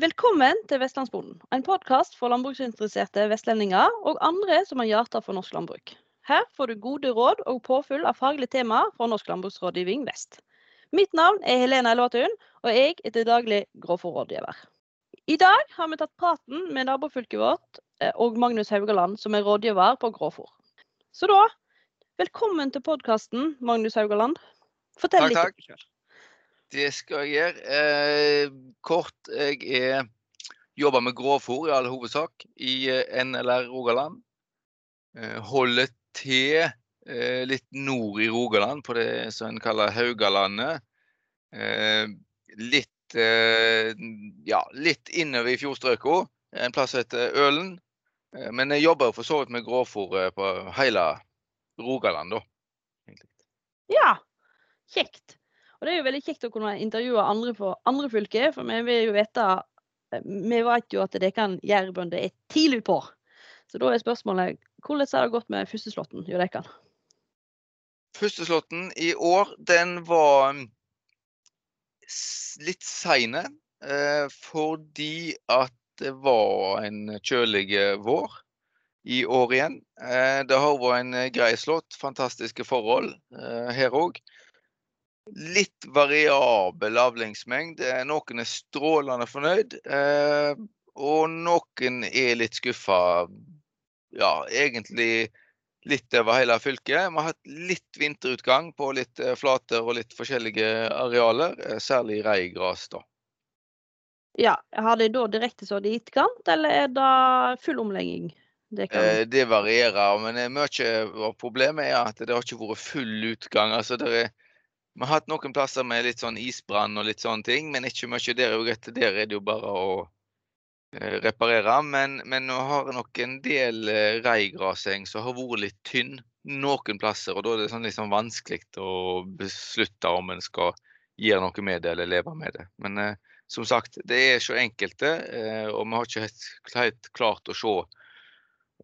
velkommen til Vestlandsbonden, en podkast for landbruksinteresserte vestlendinger og andre som har hjerte for norsk landbruk. Her får du gode råd og påfyll av faglige temaer fra Norsk landbruksrådgivning Vest. Mitt navn er Helena Elvatun, og jeg er til daglig grovfòrrådgiver. I dag har vi tatt praten med nabofylket vårt eh, og Magnus Haugaland, som er rådgiver på grovfòr. Så da, velkommen til podkasten, Magnus Haugaland. Fortell Takk, litt om deg. Det skal jeg gjøre. Eh, kort, jeg er, jobber med grovfòr i all hovedsak i eh, NLR Rogaland. Eh, holder til litt nord i Rogaland, på det som en kaller Haugalandet. Litt, ja, litt innover i fjordstrøka, en plass som heter Ølen. Men jeg jobber for så vidt med grovfôr eh, på hele Rogaland, da. Ja, kjekt. Og det er jo veldig kjekt å kunne intervjue andre fra andre fylker, for vi vil jo vite eh, Vi vet jo at det kan jærbønder er tidlig på. Så da er spørsmålet hvordan har det gått med førsteslåtten hjå dere? Førsteslåtten i år, den var mm, litt seine. Eh, fordi at det var en kjølig eh, vår i år igjen. Det har vært en grei slått. Fantastiske forhold her òg. Litt variabel avlingsmengd. Eh, Noen er strålende fornøyd, eh, og noen er litt skuffa. Ja, egentlig litt over hele fylket. Vi har hatt litt vinterutgang på litt eh, flater og litt forskjellige arealer, særlig reigras. da. Ja, Har de da direkte så det itkant, eller er det full omlegging? Det kan... Det varierer, men mye av problemet er at det har ikke vært full utgang. Altså, det er, vi har hatt noen plasser med litt sånn isbrann og litt sånne ting, men ikke mye der. og etter Der er det jo bare å eh, reparere. Men, men nå har nok en del eh, reigraseng som har vært litt tynn noen plasser. Og da er det sånn sånn vanskelig å beslutte om en skal gjøre noe med det eller leve med det. Men eh, som sagt, det er så enkelte, eh, og vi har ikke helt, helt klart å se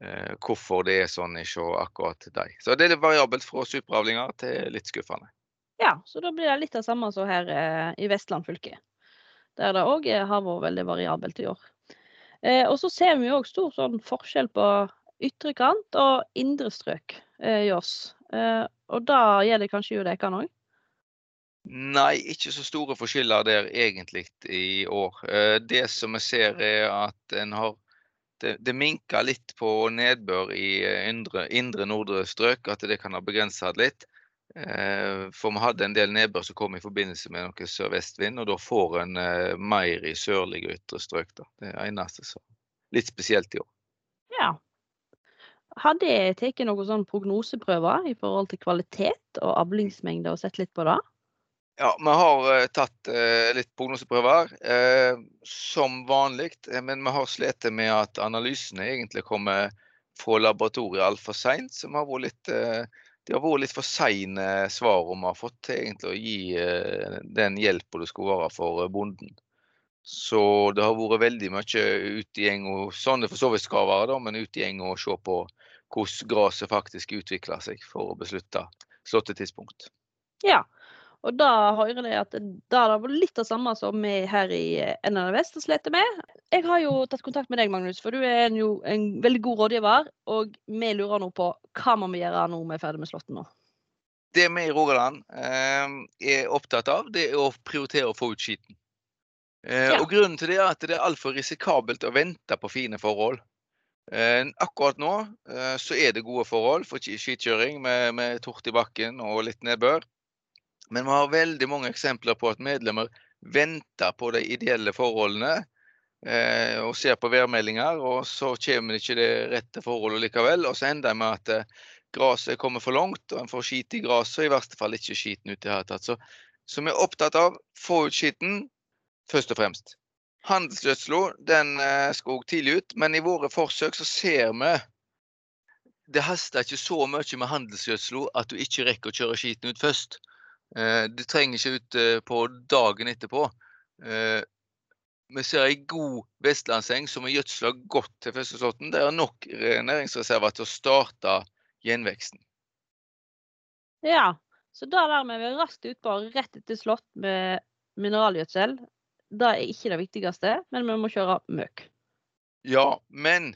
eh, hvorfor det er sånn ikke akkurat deg. Så det er litt variabelt fra superavlinger til litt skuffende. Ja, så da blir det litt det samme som her eh, i Vestland fylke. Der det òg har vært veldig variabelt i år. Eh, og så ser vi òg stor sånn forskjell på ytre kant og indre strøk eh, i oss. Eh, og da gjelder kanskje jo dere òg? Nei, ikke så store forskjeller der egentlig i år. Eh, Det som vi ser er at en har det, det minker litt på nedbør i eh, indre, indre nordre strøk, at det kan ha begrensa litt. Eh, For vi hadde en del nedbør som kom i forbindelse med noe sørvestvind, og da får en eh, mer i sørlige ytre strøk. Da. Det er eneste som litt spesielt i år. Ja. Har det tatt noen sånn prognoseprøver i forhold til kvalitet og avlingsmengde og sett litt på det? Ja, vi har eh, tatt litt prognoseprøver, som vanlig. Men vi har slitt med at analysene egentlig kommer fra laboratoriet altfor seint. Som har vært litt Det har vært litt for seine svar om vi har fått til å gi eh, den hjelpa det skulle være for eh, bonden. Så det har vært veldig mye utgjeng i sånn det for så vidt skal være, da, men ut i gjeng og se på hvordan gresset faktisk utvikler seg for å beslutte slåttetidspunkt. Ja. Og da hører jeg at det har vært litt det samme som vi her i NRV NRL Vest slitt med. Jeg har jo tatt kontakt med deg, Magnus, for du er en, jo en veldig god rådgiver. Og vi lurer nå på hva må vi gjøre når vi er ferdig med slåtten nå? Det vi i Rogaland eh, er opptatt av, det er å prioritere å få ut skiten. Eh, Ja. Og Grunnen til det er at det er altfor risikabelt å vente på fine forhold. Eh, akkurat nå eh, så er det gode forhold for ski- skitkjøring med, med tort i bakken og litt nedbør. Men vi har veldig mange eksempler på at medlemmer venter på de ideelle forholdene eh, og ser på værmeldinger, og så kommer det ikke det rette forholdet likevel. Og så ender det med at eh, gresset kommer for langt, og en får skit i gresset, og i verste fall ikke skiten ut i det hele tatt. Så, så vi er opptatt av få ut skiten, først og fremst. Handelsgjødsla den eh, skal også tidlig ut, men i våre forsøk så ser vi det haster ikke så mye med handelsgjødsla at du ikke rekker å kjøre skiten ut først. Eh, Du trenger ikke ut eh, på dagen etterpå. Eh, Vi ser ei god vestlandseng som er gjødsla godt til førsteslåtten. Det er nok næringsreserver til å starte gjenveksten. Ja. Så da er vi raskt utpå rett etter slått med mineralgjødsel, det er ikke det viktigste, men vi må kjøre møk. Ja, men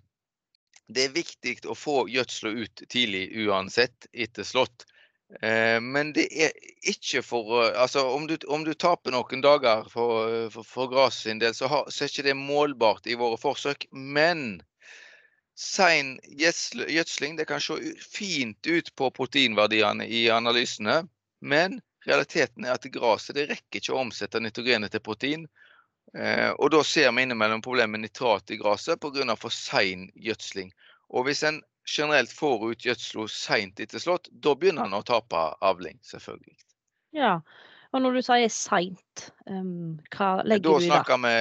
det er viktig å få gjødsla ut tidlig uansett etter slått. Eh, men det er ikke for å Altså, om du, om du taper noen dager for, for, for gras sin del, så, har, så er ikke det målbart i våre forsøk. Men sein gjødsling det kan se fint ut på proteinverdiene i analysene. Men realiteten er at gresset det rekker ikke å omsette nitrogenet til protein. Eh, og da ser vi innimellom problemer med nitrat i gresset pga. for sein gjødsling. Og hvis en generelt får ut gjødsel seint etter slått, da begynner han å tape avling, selvfølgelig. Ja, og når du sier seint, um, hva legger da du i det? Vi,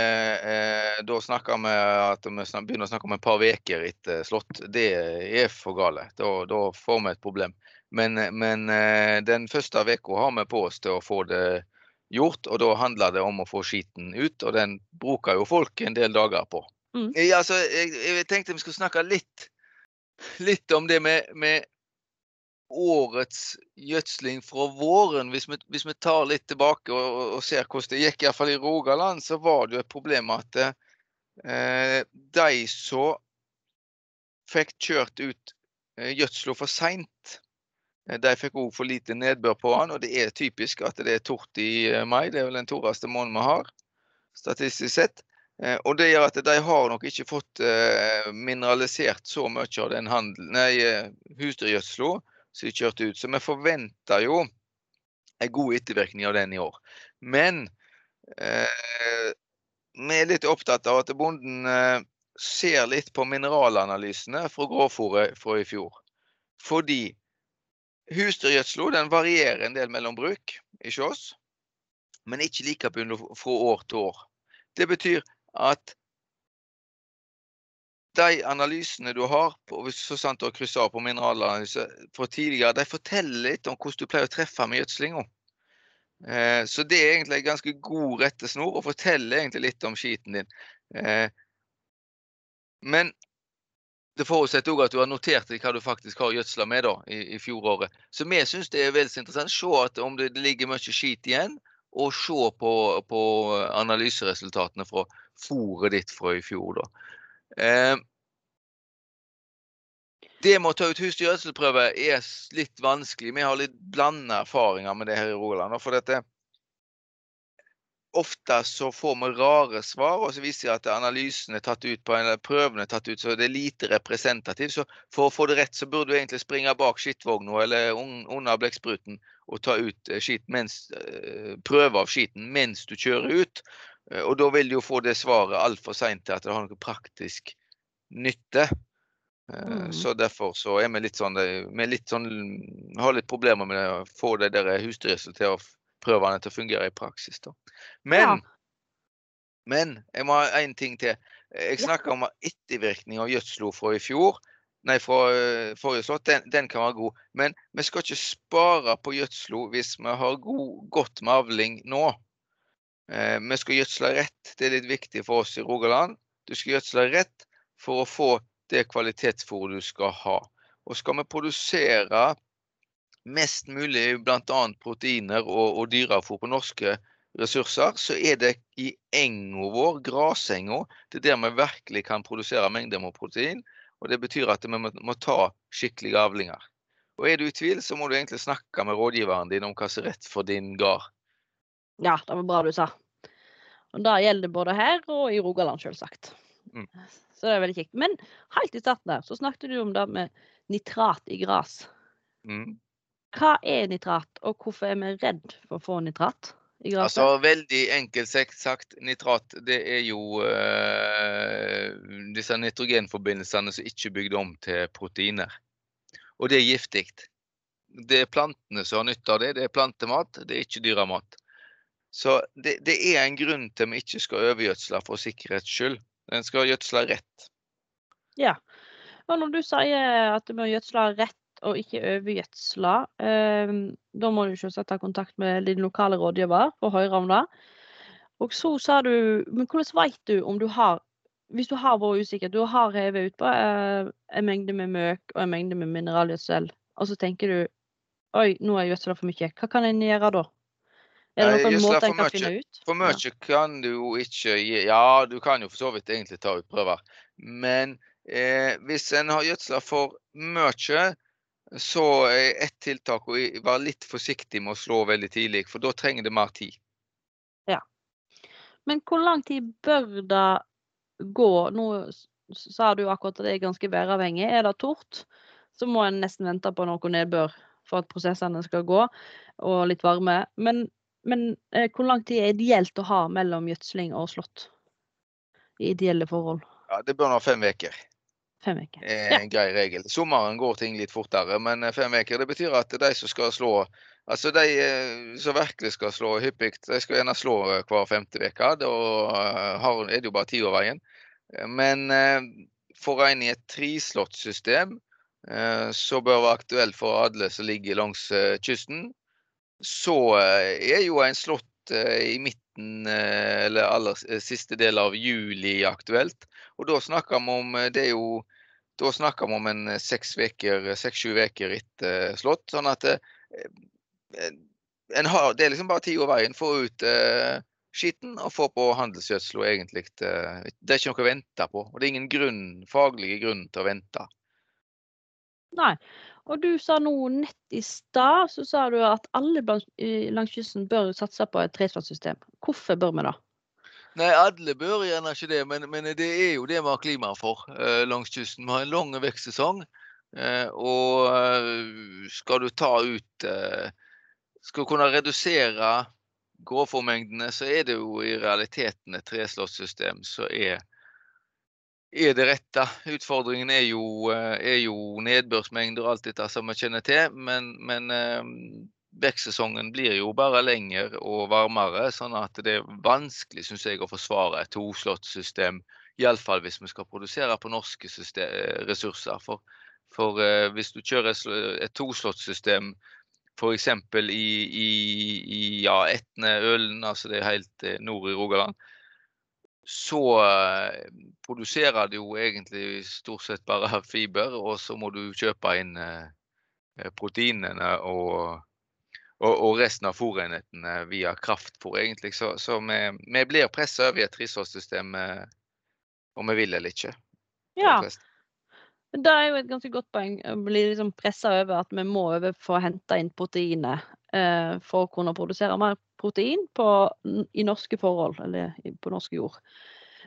eh, da snakker vi at vi begynner å snakke om et par uker etter slått. Det er for gale. Da, da får vi et problem. Men, men eh, den første uka har vi på oss til å få det gjort, og da handler det om å få skiten ut. Og den bruker jo folk en del dager på. Mm. Jeg, altså, jeg, jeg, tenkte vi skulle snakke litt litt om det med, med årets gjødsling fra våren. Hvis vi, hvis vi tar litt tilbake og, og, ser hvordan det gikk, iallfall i Rogaland, så var det jo et problem at eh, de som fikk kjørt ut eh, gjødsla for seint, eh, de fikk òg for lite nedbør på den. Og det er typisk at det er tort i eh, mai. Det er vel den torreste måneden vi har, statistisk sett. Eh, og det gjør at de har nok ikke fått eh, mineralisert så mye av den eh, husdyrgjødsla som de kjørte ut. Så vi forventer jo en god ettervirkning av den i år. Men eh, vi er litt opptatt av at bonden eh, ser litt på mineralanalysene fra grovfòret fra i fjor. Fordi husdyrgjødsla varierer en del mellom bruk ikke oss, men ikke like fra år til år. Det betyr at de analysene du har, og hvis så sant du har kryssa av på mineralanalyse fra tidligere, de forteller litt om hvordan du pleier å treffe med gjødslinga. Eh, så det er egentlig en ganske god rettesnor og forteller egentlig litt om skiten din. Eh, men det forutsetter òg at du har notert hva du faktisk har gjødsla med da, i, i fjoråret. Så vi syns det er veldig interessant. Se at om det, det ligger mye skit igjen, og se på, på analyseresultatene fra fôret ditt fra i fjor. Da. Eh, det med å ta ut husdyrgjødselprøve er litt vanskelig. Vi har litt blanda erfaringer med det her i Rogaland. For dette, ofte så får vi rare svar, og så viser det at analysen er tatt ut på en, prøven er tatt ut, så det er lite representativt. Så for å få det rett, så burde du egentlig springe bak skittvogna eller under blekkspruten og ta ut eh, skit mens, eh, prøve av skiten mens du kjører ut. Eh, og da vil du jo få det svaret altfor seint til at det har noe praktisk nytte. Mm. Så derfor så er vi litt sånn, vi litt sånn, har litt problemer med å få de der husdyrgjødsel til å prøvene til å fungere i praksis. Da. Men, ja. men jeg må ha én ting til. Jeg snakka om ettervirkning av gjødsla fra i fjor. Nei, fra forrige slått. Den, den, kan være god. Men vi skal ikke spare på gjødsla hvis vi har god, godt med avling nå. Uh, vi skal gjødsle rett. Det er litt viktig for oss i Rogaland. Du skal gjødsle rett for å få det kvalitetsfôret du skal ha. Og skal vi produsere mest mulig bl.a. proteiner og, og dyrefôr på norske ressurser, så er det i enga vår, grasenga, det er der vi virkelig kan produsere mengder med protein. Og det betyr at vi må, må ta skikkelige avlinger. Og er du i tvil, så må du egentlig snakke med rådgiveren din om hva som er rett for din gard. Ja, det var bra du sa. Og Det gjelder både her og i Rogaland, selvsagt. Mm. Så det er veldig kjekt. Men helt i starten der, så snakket du om det med nitrat i gras. Mm. Hva er nitrat, og hvorfor er vi redd for å få nitrat i gresset? Altså, veldig enkelt sagt, nitrat det er jo uh, disse nitrogenforbindelsene som ikke er bygd om til proteiner. Og det er giftig. Det er plantene som har nytte av det. Det er plantemat, det er ikke dyremat. Så det, det er en grunn til vi ikke skal overgjødsle for sikkerhets skyld. En skal gjødsle rett. Ja. Og når du sier at vi må gjødsle rett og ikke overgjødsle. eh, da må du selvsagt ta kontakt med din lokale rådgiver for å høre om det. Og så sa du Men hvordan vet du om du har Hvis du har vært usikker, du har hevet utpå eh, en mengde med møk og en mengde med mineralgjødsel, og så tenker du Oi, nå har jeg gjødsla for mye. Hva kan en gjøre da? Er det noen måte en kan mye. finne ut? For mye kan du jo ikke gi Ja, du kan jo for så vidt egentlig ta ut prøver. Men eh, hvis en har gjødsla for mye, så er ett tiltak å være litt forsiktig med å slå veldig tidlig, for da trenger det mer tid. Ja. Men hvor lang tid bør det gå? Nå sa du akkurat at det er ganske væravhengig. Er det tort, så må en nesten vente på noe nedbør for at prosessene skal gå, og litt varme. Men, men eh, hvor lang tid er ideelt å ha mellom gjødsling og slått? I ideelle forhold? Ja, Det bør nå ha fem uker. Fem uker. er Ja. en grei regel. Sommeren går ting litt fortere, men eh, fem uker det betyr at de som skal slå Altså de eh, som virkelig skal slå hyppig, de skal gjerne slå eh, hver femte uke. Da har- er det jo bare ti over veien. Men for en i et trislåttsystem eh, så bør det være aktuelt for alle som ligger langs kysten, så eh, er jo en slått eh, i midten eh, eller aller siste del av juli aktuelt. Og da snakker vi om Det er jo da snakker vi om en seks-sju uker etter slått. Sånn at har, det er liksom bare tida veien. Få ut eh, skitten og få på handelsgjødsel. egentlig. Eh, det er ikke noe å vente på. Og det er ingen grunn, faglige grunn til å vente. Nei. Og du sa nå nett i stad, så sa du at alle langs kysten bør satse på et treslåttsystem. Hvorfor bør vi det? Nei, alle bør gjerne ikke det, men, men det er jo det vi har klima for eh, langs kysten. Vi har en lang vekstsesong. Eh, og eh, skal du ta ut eh, Skal du kunne redusere grovfòrmengdene, så er det jo i realiteten et treslåssystem som er, er det rette. Utfordringen er jo, eh, er jo nedbørsmengder og alt dette som vi kjenner til, men, men eh, vekstsesongen blir jo bare lengre og varmere, sånn at det er vanskelig synes jeg, å forsvare et toslåttsystem. Iallfall hvis vi skal produsere på norske syste- eh, ressurser. For, for hvis du kjører et sl- et toslåttsystem f.eks. i, i, i ja, Etne-Ølen, altså det er helt nord i Rogaland, så eh, produserer det jo egentlig stort sett bare fiber, og så må du kjøpe inn eh, proteinene og, og, og resten av fôrenhetene via kraftfôr, egentlig. Så, så vi, vi blir pressa over i et treslåttsystem eh, om vi vil eller ikke. Ja, det er jo et ganske godt poeng. Å bli liksom pressa over at vi må over for å hente inn proteiner eh, for å kunne produsere mer protein på, i norske forhold, eller på norsk jord.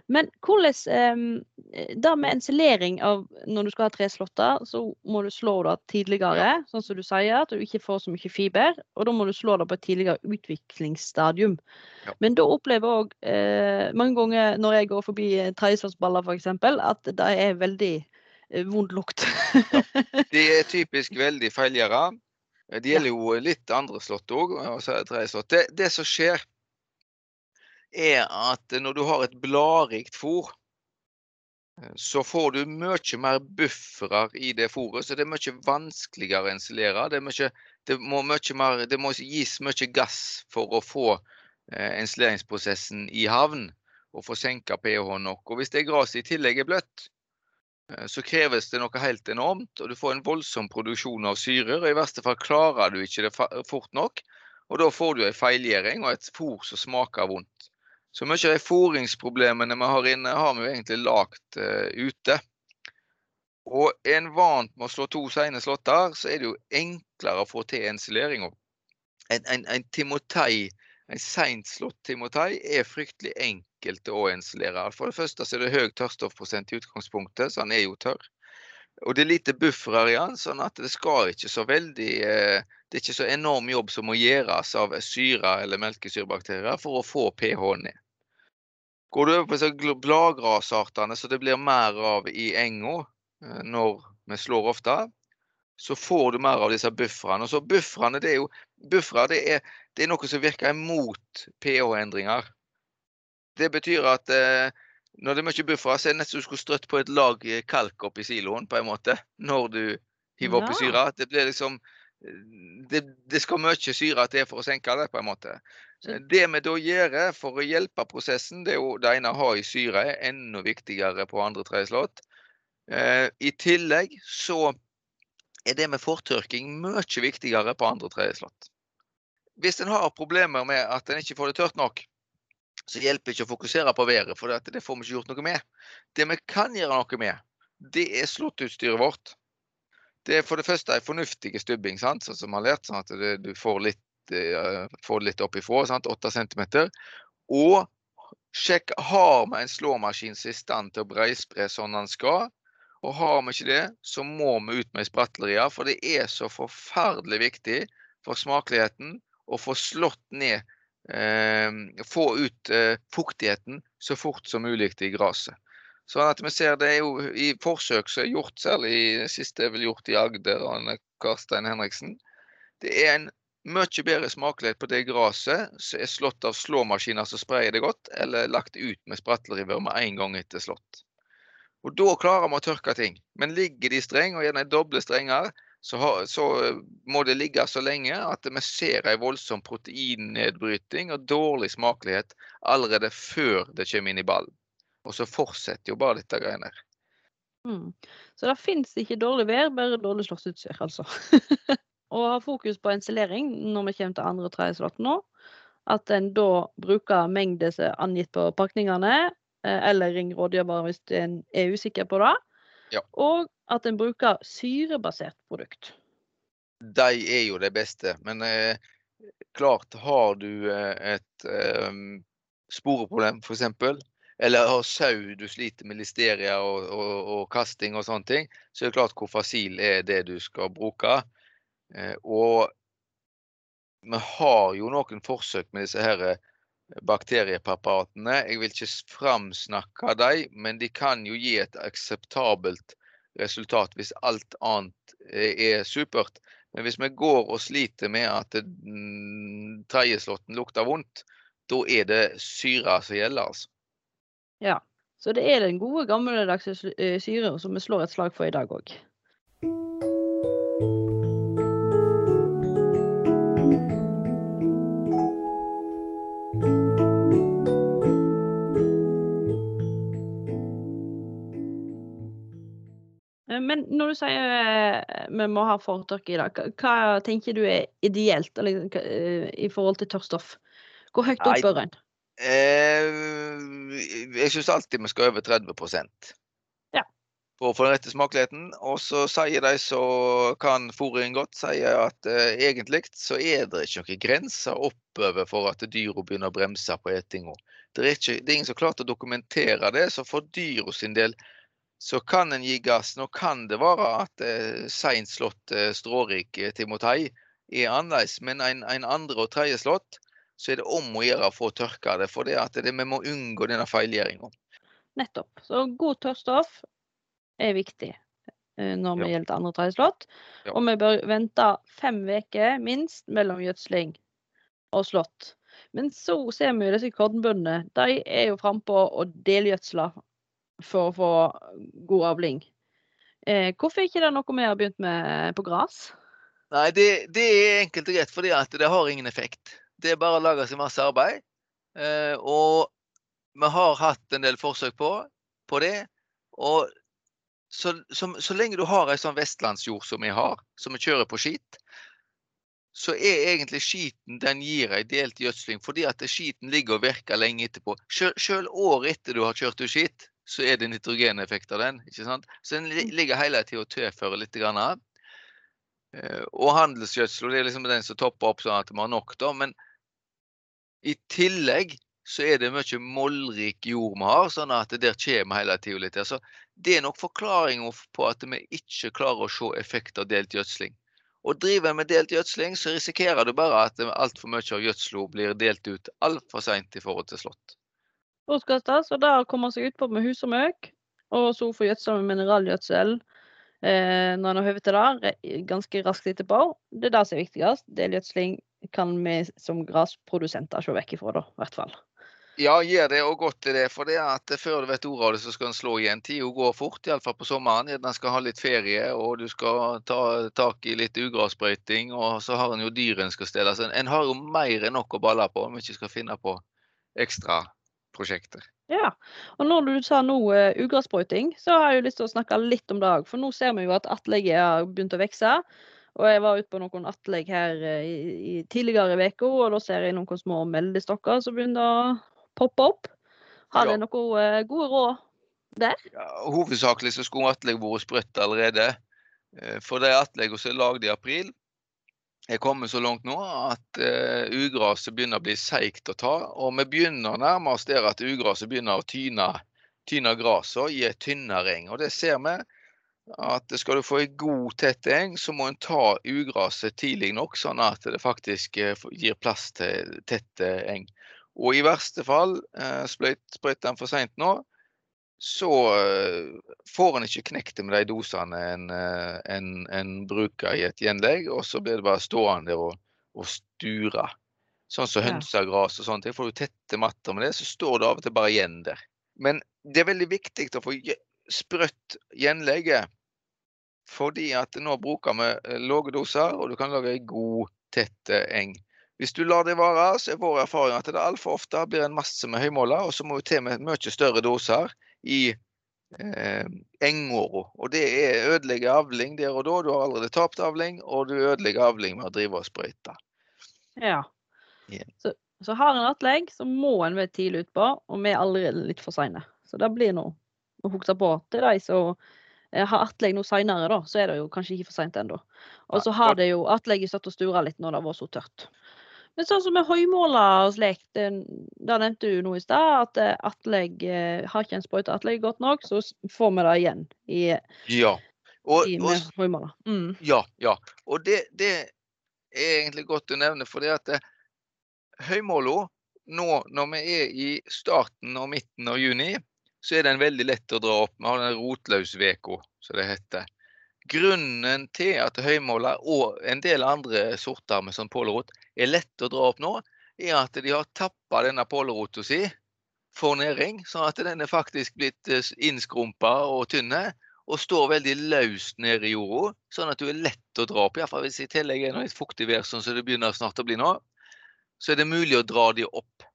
Men hvordan eh, det med ensilering av Når du skal ha treslåtter, så må du slå det tidligere, sånn som du sier, at du ikke får så mye fiber. Og da må du slå det på et tidligere utviklingsstadium. Ja. Men da opplever jeg òg eh, mange ganger når jeg går forbi eh, f.eks., for at det er veldig eh, vond lukt. De er typisk veldig feilgjøra. Det gjelder jo litt andre slott òg. Det, det som skjer, er at når du har et bladrikt fôr, eh, så får du mye mer buffere i det fôret, så det er mye vanskeligere å installere. Det, mye, det, må mer, det må gis mye gass for å få eh, ensileringsprosessen i havn og få senka pH nok. Og hvis det gresset i tillegg er bløtt, eh, så kreves det noe helt enormt, og du får en voldsom produksjon av syrer. og I verste fall klarer du ikke det fort nok, og da får du en feilgjøring og et fôr som smaker vondt. Så mye av de fôringsproblemene vi har inne, har vi jo egentlig lagd uh, ute. Og en vant med å slå to sene slåtter, så er det jo enklere å få til ensileringa. En, en, en timotei, en seint slått timotei er fryktelig enkelt å insulere. For det første så er det høy tørrstoffprosent i utgangspunktet, så han er jo tørr. Og det er lite bufferer i han, sånn at det skal ikke så veldig eh, Det er ikke så enorm jobb som må gjøres av syre eller melkesyrebakterier for å få pH ned. Går du over på disse bladgrasartene som det blir mer av i enga eh, når vi slår ofte, så får du mer av disse bufferne. Og det er jo buffere det er, det er noe som virker imot pH-endringer. Det betyr at eh, når det er mye buffere, så er det nesten som du skulle strøtt på et lag eh, kalk oppi siloen, på en måte, når du hiver oppi Ja. syra. Det blir liksom eh, det, det skal mye syre til for å senke det, på en måte. Eh, Det vi da gjør for å hjelpe prosessen, det er jo det ene å ha i syre, er enda viktigere på andre treslått. slått. Eh, I tillegg så er det med fortørking mye viktigere på andre treslått. slått. hvis en har problemer med at en ikke får det tørt nok, så hjelper det ikke å fokusere på været, for det får vi ikke gjort noe med. Det vi kan gjøre noe med, det er slåttutstyret vårt. Det er for det første en fornuftig stubbing, sant? sånn som vi har lært, sånn at du får litt, uh, får litt opp ifra, sant? 8 cm. Og sjekk har vi en slåmaskin som er i stand til å breispre sånn den skal. Og har vi ikke det, så må vi ut med sprattlerier, for det er så forferdelig viktig for smakeligheten å få slått ned eh, Få ut eh, fuktigheten så fort som mulig i gresset. Sånn at vi ser det er jo i forsøk som er gjort, særlig siste er vel gjort i Agder av Karstein Henriksen. Det er en mye bedre smakelighet på det gresset som er slått av slåmaskiner som sprayer det godt, eller lagt ut med spratleriver med en gang etter slått. Og Da klarer vi å tørke ting. Men ligger de streng, og gjerne doble strenger, så, så, eh, må det ligge så lenge at vi ser en voldsom proteinnedbryting og dårlig smakelighet allerede før det kommer inn i ballen. Og så fortsetter jo bare dette greiene her. Mm. Så det fins ikke dårlig vær, bare dårlig slåssutstyr, altså. og ha fokus på ensilering når vi kommer til andre og tredje slått nå. At en da bruker mengde som er angitt på pakningene, eh, eller ring rådgiver hvis en er usikker på det. Ja. Og at en bruker syrebasert produkt. De er jo det beste, men eh, klart har du eh, et eh, sporeproblem f.eks., eller har sau du sliter med listeria og, og, og, kasting og sånne ting, så er det klart Kofasil er det du skal bruke. Eh, og vi har jo noen forsøk med disse her eh, bakteriepreparatene. Jeg vil ikke framsnakke dem, men de kan jo gi et akseptabelt resultat hvis alt annet er supert. Men hvis vi går og sliter med at mm, tredjeslåtten lukter vondt, da er det syra som gjelder, altså. Ja. Så det er den gode, gammeldagse dags syra som vi slår et slag for i dag òg. Men når du sier eh, vi må ha fortørke i dag, hva tenker du er ideelt eller, eh, i forhold til tørrstoff? Hvor høyt opp bør en? Eh, jeg syns alltid vi skal over 30% ja. for å få den rette smakeligheten. Og så sier de som kan fôringen godt, sier at uh, egentlig så er det ikke noen grenser oppover for at dyra begynner å bremse på etinga. Det, det, er ingen som har klart å dokumentere det, så for dyra sin del så kan en gi gass. Nå kan det være at eh, seint slått eh, strårik eh, timotei er annerledes, men en, en, andre og tredje slått, så er det om å gjøre for å få tørka det. For det at det, vi må unngå denne feilgjøringa. Nettopp. Så god tørrstoff er viktig eh, når vi ja. gjelder andre og tredje slått. Ja. Og vi bør vente fem uker minst mellom gjødsling og slått. Men så ser vi jo disse kornbøndene. De er jo frampå og delgjødsler for å få god avling. Eh, hvorfor ikke det noe vi har begynt med på gress? Nei, det, det, er enkelt og greit fordi at det har ingen effekt. Det er bare å lage seg masse arbeid. Eh, og vi har hatt en del forsøk på, på det. Og så, så, så, lenge du har ei sånn vestlandsjord som vi har, som vi kjører på skit, så er egentlig skiten den gir ei delt gjødsling fordi at skiten ligger og virker lenge etterpå. Selv året etter du har kjørt ut skit, så er det nitrogeneffekt av den. ikke sant? Så den mm. ligger hele tida og tilfører litt. Grann. Eh, og handelsgjødsel det er liksom den som topper opp sånn at vi har nok. da, Men i tillegg så er det mye mollrik jord vi har, sånn at der kommer hele tida litt. Så det er nok forklaringa på at vi ikke klarer å se effekt av delt gjødsling. Og driver med delt gjødsling, så risikerer du bare at altfor mye av gjødsla blir delt ut altfor seint i forhold til slått Så det kommer seg utpå med hus og møk. Og så får gjødsel med mineralgjødsel eh, når en har høve til det, ganske raskt etterpå. Det er det som er viktigst. Delgjødsling kan vi som grasprodusenter se vekk ifra, da, i hvert fall. Ja, gjør det, og godt er det. For det at før du vet ordet av det, så skal en slå igjen. Tida går fort, iallfall på sommeren. Den skal ha litt ferie, og du skal ta tak i litt ugrassprøyting. Og så har en jo dyr en skal stelle. Så en har jo mer enn nok å balle på om vi ikke skal finne på ekstra prosjekter. Ja, og når du sa nå uh, ugressprøyting, så har jeg jo lyst til å snakke litt om det òg. For nå ser vi jo at atleget har begynt å vokse. Og jeg var ute på noen atlegg her uh, i, i tidligere i uka, og da ser jeg noen små meldestokker som begynner å poppe opp. Har Ja. dere noen uh, gode råd der? Ja, hovedsakelig så skulle atlegg vært sprøtt allerede. Eh, For de atleggene som er lagd i april, er kommet så langt nå at uh, ugraset begynner å bli seigt å ta. Og vi begynner nærmest der at ugraset begynner å tyne, tyne gresset og en tynnere eng. Og det ser vi at skal du få en god, tett eng, så må en ta ugraset tidlig nok, sånn at det faktisk eh, gir plass til tette eng. Og i verste fall, uh, sprøyt den for seint nå, så eh, får en ikke knekt det med de dosene en, eh, en, en bruker i et gjenlegg, og så blir det bare stående og, og sture. Sånn som Ja. hønsegras og sånne ting. Får du tette matter med det, så står det av og til bare igjen der. Men det er veldig viktig å få sprøtt gjenlegget, fordi at nå bruker vi eh, lave doser, og du kan lage ei god, tett eng. Hvis du lar det vare, så er vår erfaring at det altfor ofte blir en masse med høymåler, og så må vi til med mye større doser i eh, engåra. Og det er ødelegge avling der og da. Du har allerede tapt avling, og du ødelegger avling med å drive og sprøyte. Ja. Yeah. Så, så har en atlegg, så må en være tidlig utpå, og vi er allerede litt for seine. Så det blir noe å huske på til de som eh, har atlegg noe seinere, da. Så er det jo kanskje ikke for seint ennå. Og så har det jo atlegget stått og stura litt når det var så tørt. Men sånn som med høymåler og slikt, det, det nevnte du noe i stad, at eh, atlegg eh, har ikke en sprøyte atlegg godt nok, så får vi det igjen i, Ja. Og, i, med høymåler. Mm. ja, ja. og det, det er egentlig godt å nevne, fordi at eh, høymåla nå når vi er i starten og midten av juni, så er den veldig lett å dra opp. Vi har den rotløsveka, som det heter. Grunnen til at høymåler og en del andre sorter med sånn pålerot er lett å dra opp nå, er at de har tappa denne pålerota si for næring, sånn at den er faktisk blitt eh, innskrumpa og tynne. Og står veldig løst nede i jorda, sånn at du er lett å dra opp. Iallfall hvis i tillegg er det litt fuktig vær, sånn som det begynner snart å bli nå, så er det mulig å dra de opp.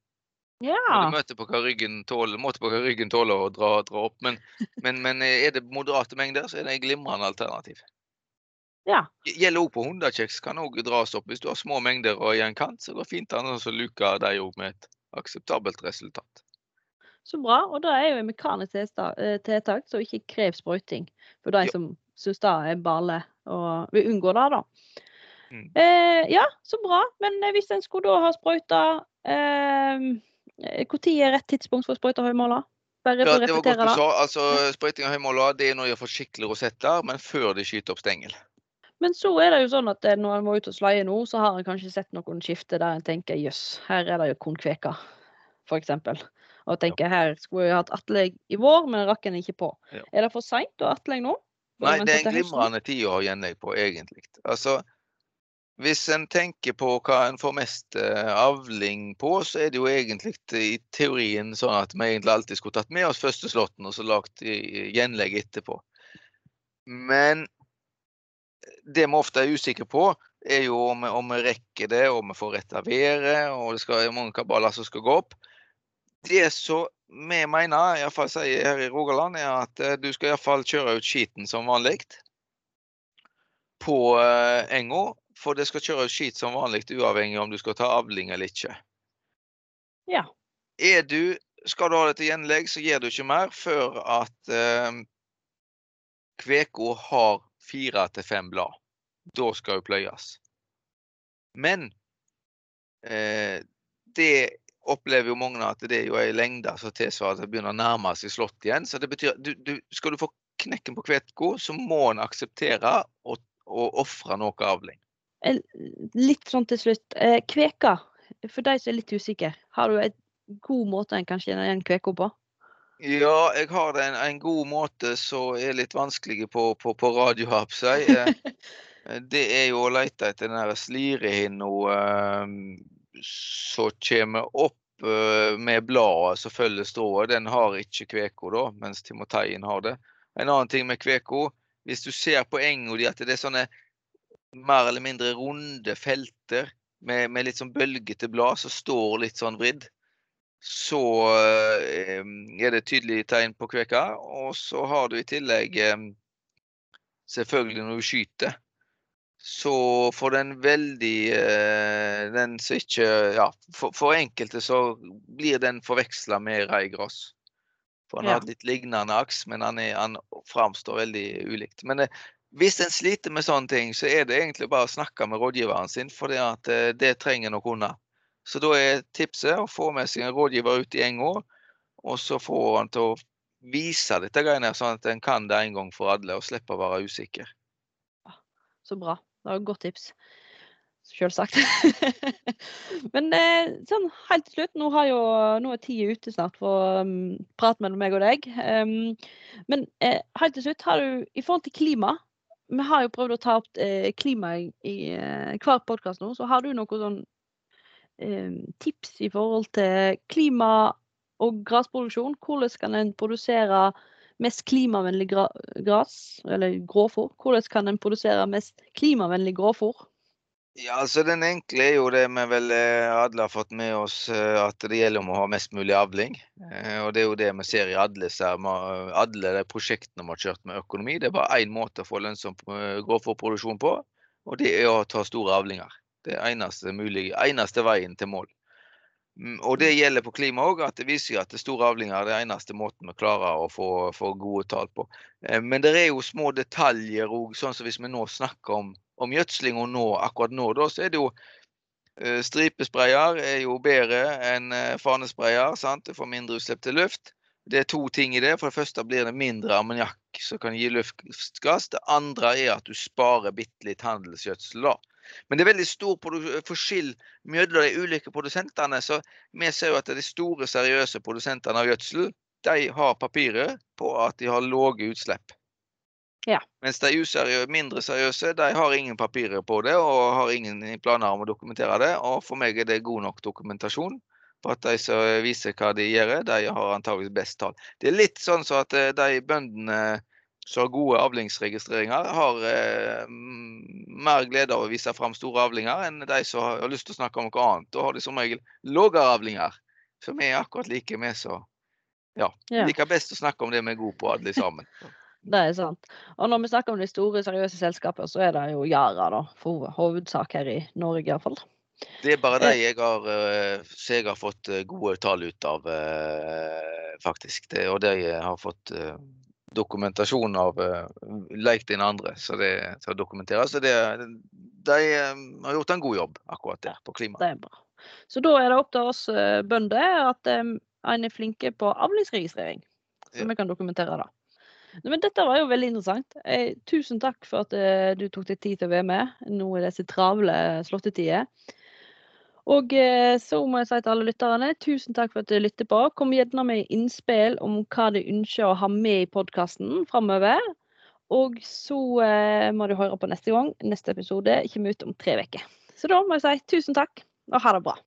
Ja. Du på hva ryggen tåler, måte på hva ryggen tåler å dra, dra opp. Men, men, men er det moderate mengder, så er det et glimrende alternativ. ja. Gjelder òg på hundekjeks, kan òg dras opp. Hvis du har små mengder og i en kant, så går det fint an å luke de òg med et akseptabelt resultat. Så bra. Og det er jo et mekanisk eh, tiltak som ikke krever sprøyting. For de Ja. som syns det er bale og vil unngå det, da. Mm. Eh, ja, så bra. Men eh, hvis en skulle da ha sprøyta eh, Når er rett tidspunkt for å sprøyte høymåla? Bare Ja, for å det var godt repetere det. Altså, Sprøyting av høymåler det er når de har fått skikkelig rosetter, men før de skyter opp stengel. Men så er det jo sånn at eh, når en må ut og sleie nå, så har en kanskje sett noen skifte der en tenker jøss, her er det jo kun kveka, f.eks. Og tenker her skulle jeg hatt atlegg i vår, men rakk en ikke på. Ja. Er det for seint å ha atlegg nå? Nei, det er en glimrende tid å ha gjenlegg på, egentlig. Altså, hvis en tenker på hva en får mest eh, avling på, så er det jo egentlig i teorien sånn at vi egentlig alltid skulle tatt med oss første slåtten og så i gjenlegg etterpå. Men det vi ofte er usikre på, er jo om om vi rekker det, om vi får retta været, og det skal være mange kabaler som skal gå opp. Det som vi mener, iallfall sier her i Rogaland, er at eh, du skal iallfall kjøre ut skiten som vanlig på eh, enga. For det skal kjøre ut skit som vanlig, uavhengig om du skal ta avling eller ikke. Ja. Er du, skal du ha det til gjenlegg, så gjør du ikke mer før at eh, kveka har fire til fem blad. Da skal hun pløyes. Men eh, det opplever jo mange at det er jo ei lengde som tilsvarer at det begynner å nærme seg slått igjen. Så det betyr du, du, skal du få knekken på kveka, så må en akseptere å ofre noe avling. Eh, Litt sånn til slutt. Eh, kveka, for de som er litt usikre, har du en god måte en kan kjenne igjen kveka på? Ja, jeg har en, en god måte som er litt vanskelig på, på, på radio. Eh, Det er jo å lete etter den der slirehinna eh, som kommer opp med bladet som følger strået. Den har ikke kveka, da, mens timoteien har det. En annen ting med kveka, hvis du ser på enga di at det er sånne mer eller mindre runde felter med, med litt sånn bølgete blad som står litt sånn vridd, så eh, er det tydelig tegn på kveka. Og så har du i tillegg eh, selvfølgelig når du skyter, så for den veldig eh, Den som ikke Ja, for, for, enkelte så blir den forveksla med reigras. For han ja. har et litt lignende aks, men han, er, han framstår veldig ulikt. Men eh, hvis en sliter med sånne ting, så er det egentlig bare å snakke med rådgiveren sin, for eh, det trenger nok unna. Så da er tipset å få med seg en rådgiver ut i en år, og så få han til å vise dette greiene, sånn at en kan det en gang for alle, og slipper å være usikker. Så bra. Det var et godt tips. Selvsagt. Men eh, sånn helt til slutt, nå, jo, nå er tida ute snart for um, prat mellom meg og deg. Um, men eh, helt til slutt, har du i forhold til klima Vi har jo prøvd å ta opp eh, klima i, eh, hver podkast nå. Så har du noen sånn eh, tips i forhold til klima og grasproduksjon? Hvordan kan en produsere mest klimavennlig gras, eller gråfòr? Hvordan kan en produsere mest klimavennlig grovfôr? Ja, altså Den enkle er jo det vi vel eh, alle har fått med oss, eh, at det gjelder om å ha mest mulig avling. Eh, og Det er jo det vi ser i alle, alle de prosjektene vi har kjørt med økonomi. Det er bare én måte å få lønnsom grovfòrproduksjon på, og det er å ta store avlinger. Det er eneste, mulige, eneste veien til mål. Mm, og det gjelder på klima òg, at det viser at det store avlinger er den eneste måten vi klarer å få, få gode tall på. Men det er jo små detaljer òg, sånn som hvis vi nå snakker om, om gjødslinga nå, akkurat nå, da, så er det jo eh, Stripesprayer er jo bedre enn eh, fanesprayer. sant? Du får mindre utslipp til luft. Det er to ting i det. For det første blir det mindre ammoniakk som kan gi luftgass. Det andre er at du sparer bitte litt handelsgjødsel. Men det er veldig stor forskjell mellom de ulike produsentene. Så vi ser jo at de store, seriøse produsentene av gjødsel de har papiret på at de har lave utslipp. Ja. Mens de useriøse, mindre seriøse de har ingen papirer på det og har ingen planer om å dokumentere det. Og for meg er det god nok dokumentasjon på at de som viser hva de gjør, de har antageligvis best tall. Det er litt sånn så at eh, de bøndene som har gode avlingsregistreringer, har eh, mer glede av å vise fram store avlinger enn de som har lyst til å snakke om noe annet. Da har de som regel lavere avlinger. For vi er akkurat like, vi som ja, ja. liker best å snakke om det vi er gode på, alle sammen. Det er sant. Og når vi snakker om de store, seriøse selskapene, så er det jo Yara, da, for hovedsak her i Norge iallfall. Det er bare de jeg har, eh, jeg har fått eh, gode tall ut av, faktisk. Det, og de har fått dokumentasjon av lekt din andre, så det skal dokumenteres. Så det, de har gjort en god jobb akkurat der på klima. Det er bra. Så da er det opp til oss bønder at en er flinke på avlingsregistrering, så ja. vi kan dokumentere det. Men dette var jo veldig interessant. Eh, tusen takk for at uh, du tok deg tid til å være med nå i disse travle slåttetider. Og eh, så må jeg si til alle lytterne, tusen takk for at du lytter på. Kom gjerne med innspill om hva du ønsker å ha med i podkasten framover. Og så eh, må du høre på neste gang. Neste episode kommer ut om tre uker. Så da må jeg si tusen takk, og ha det bra.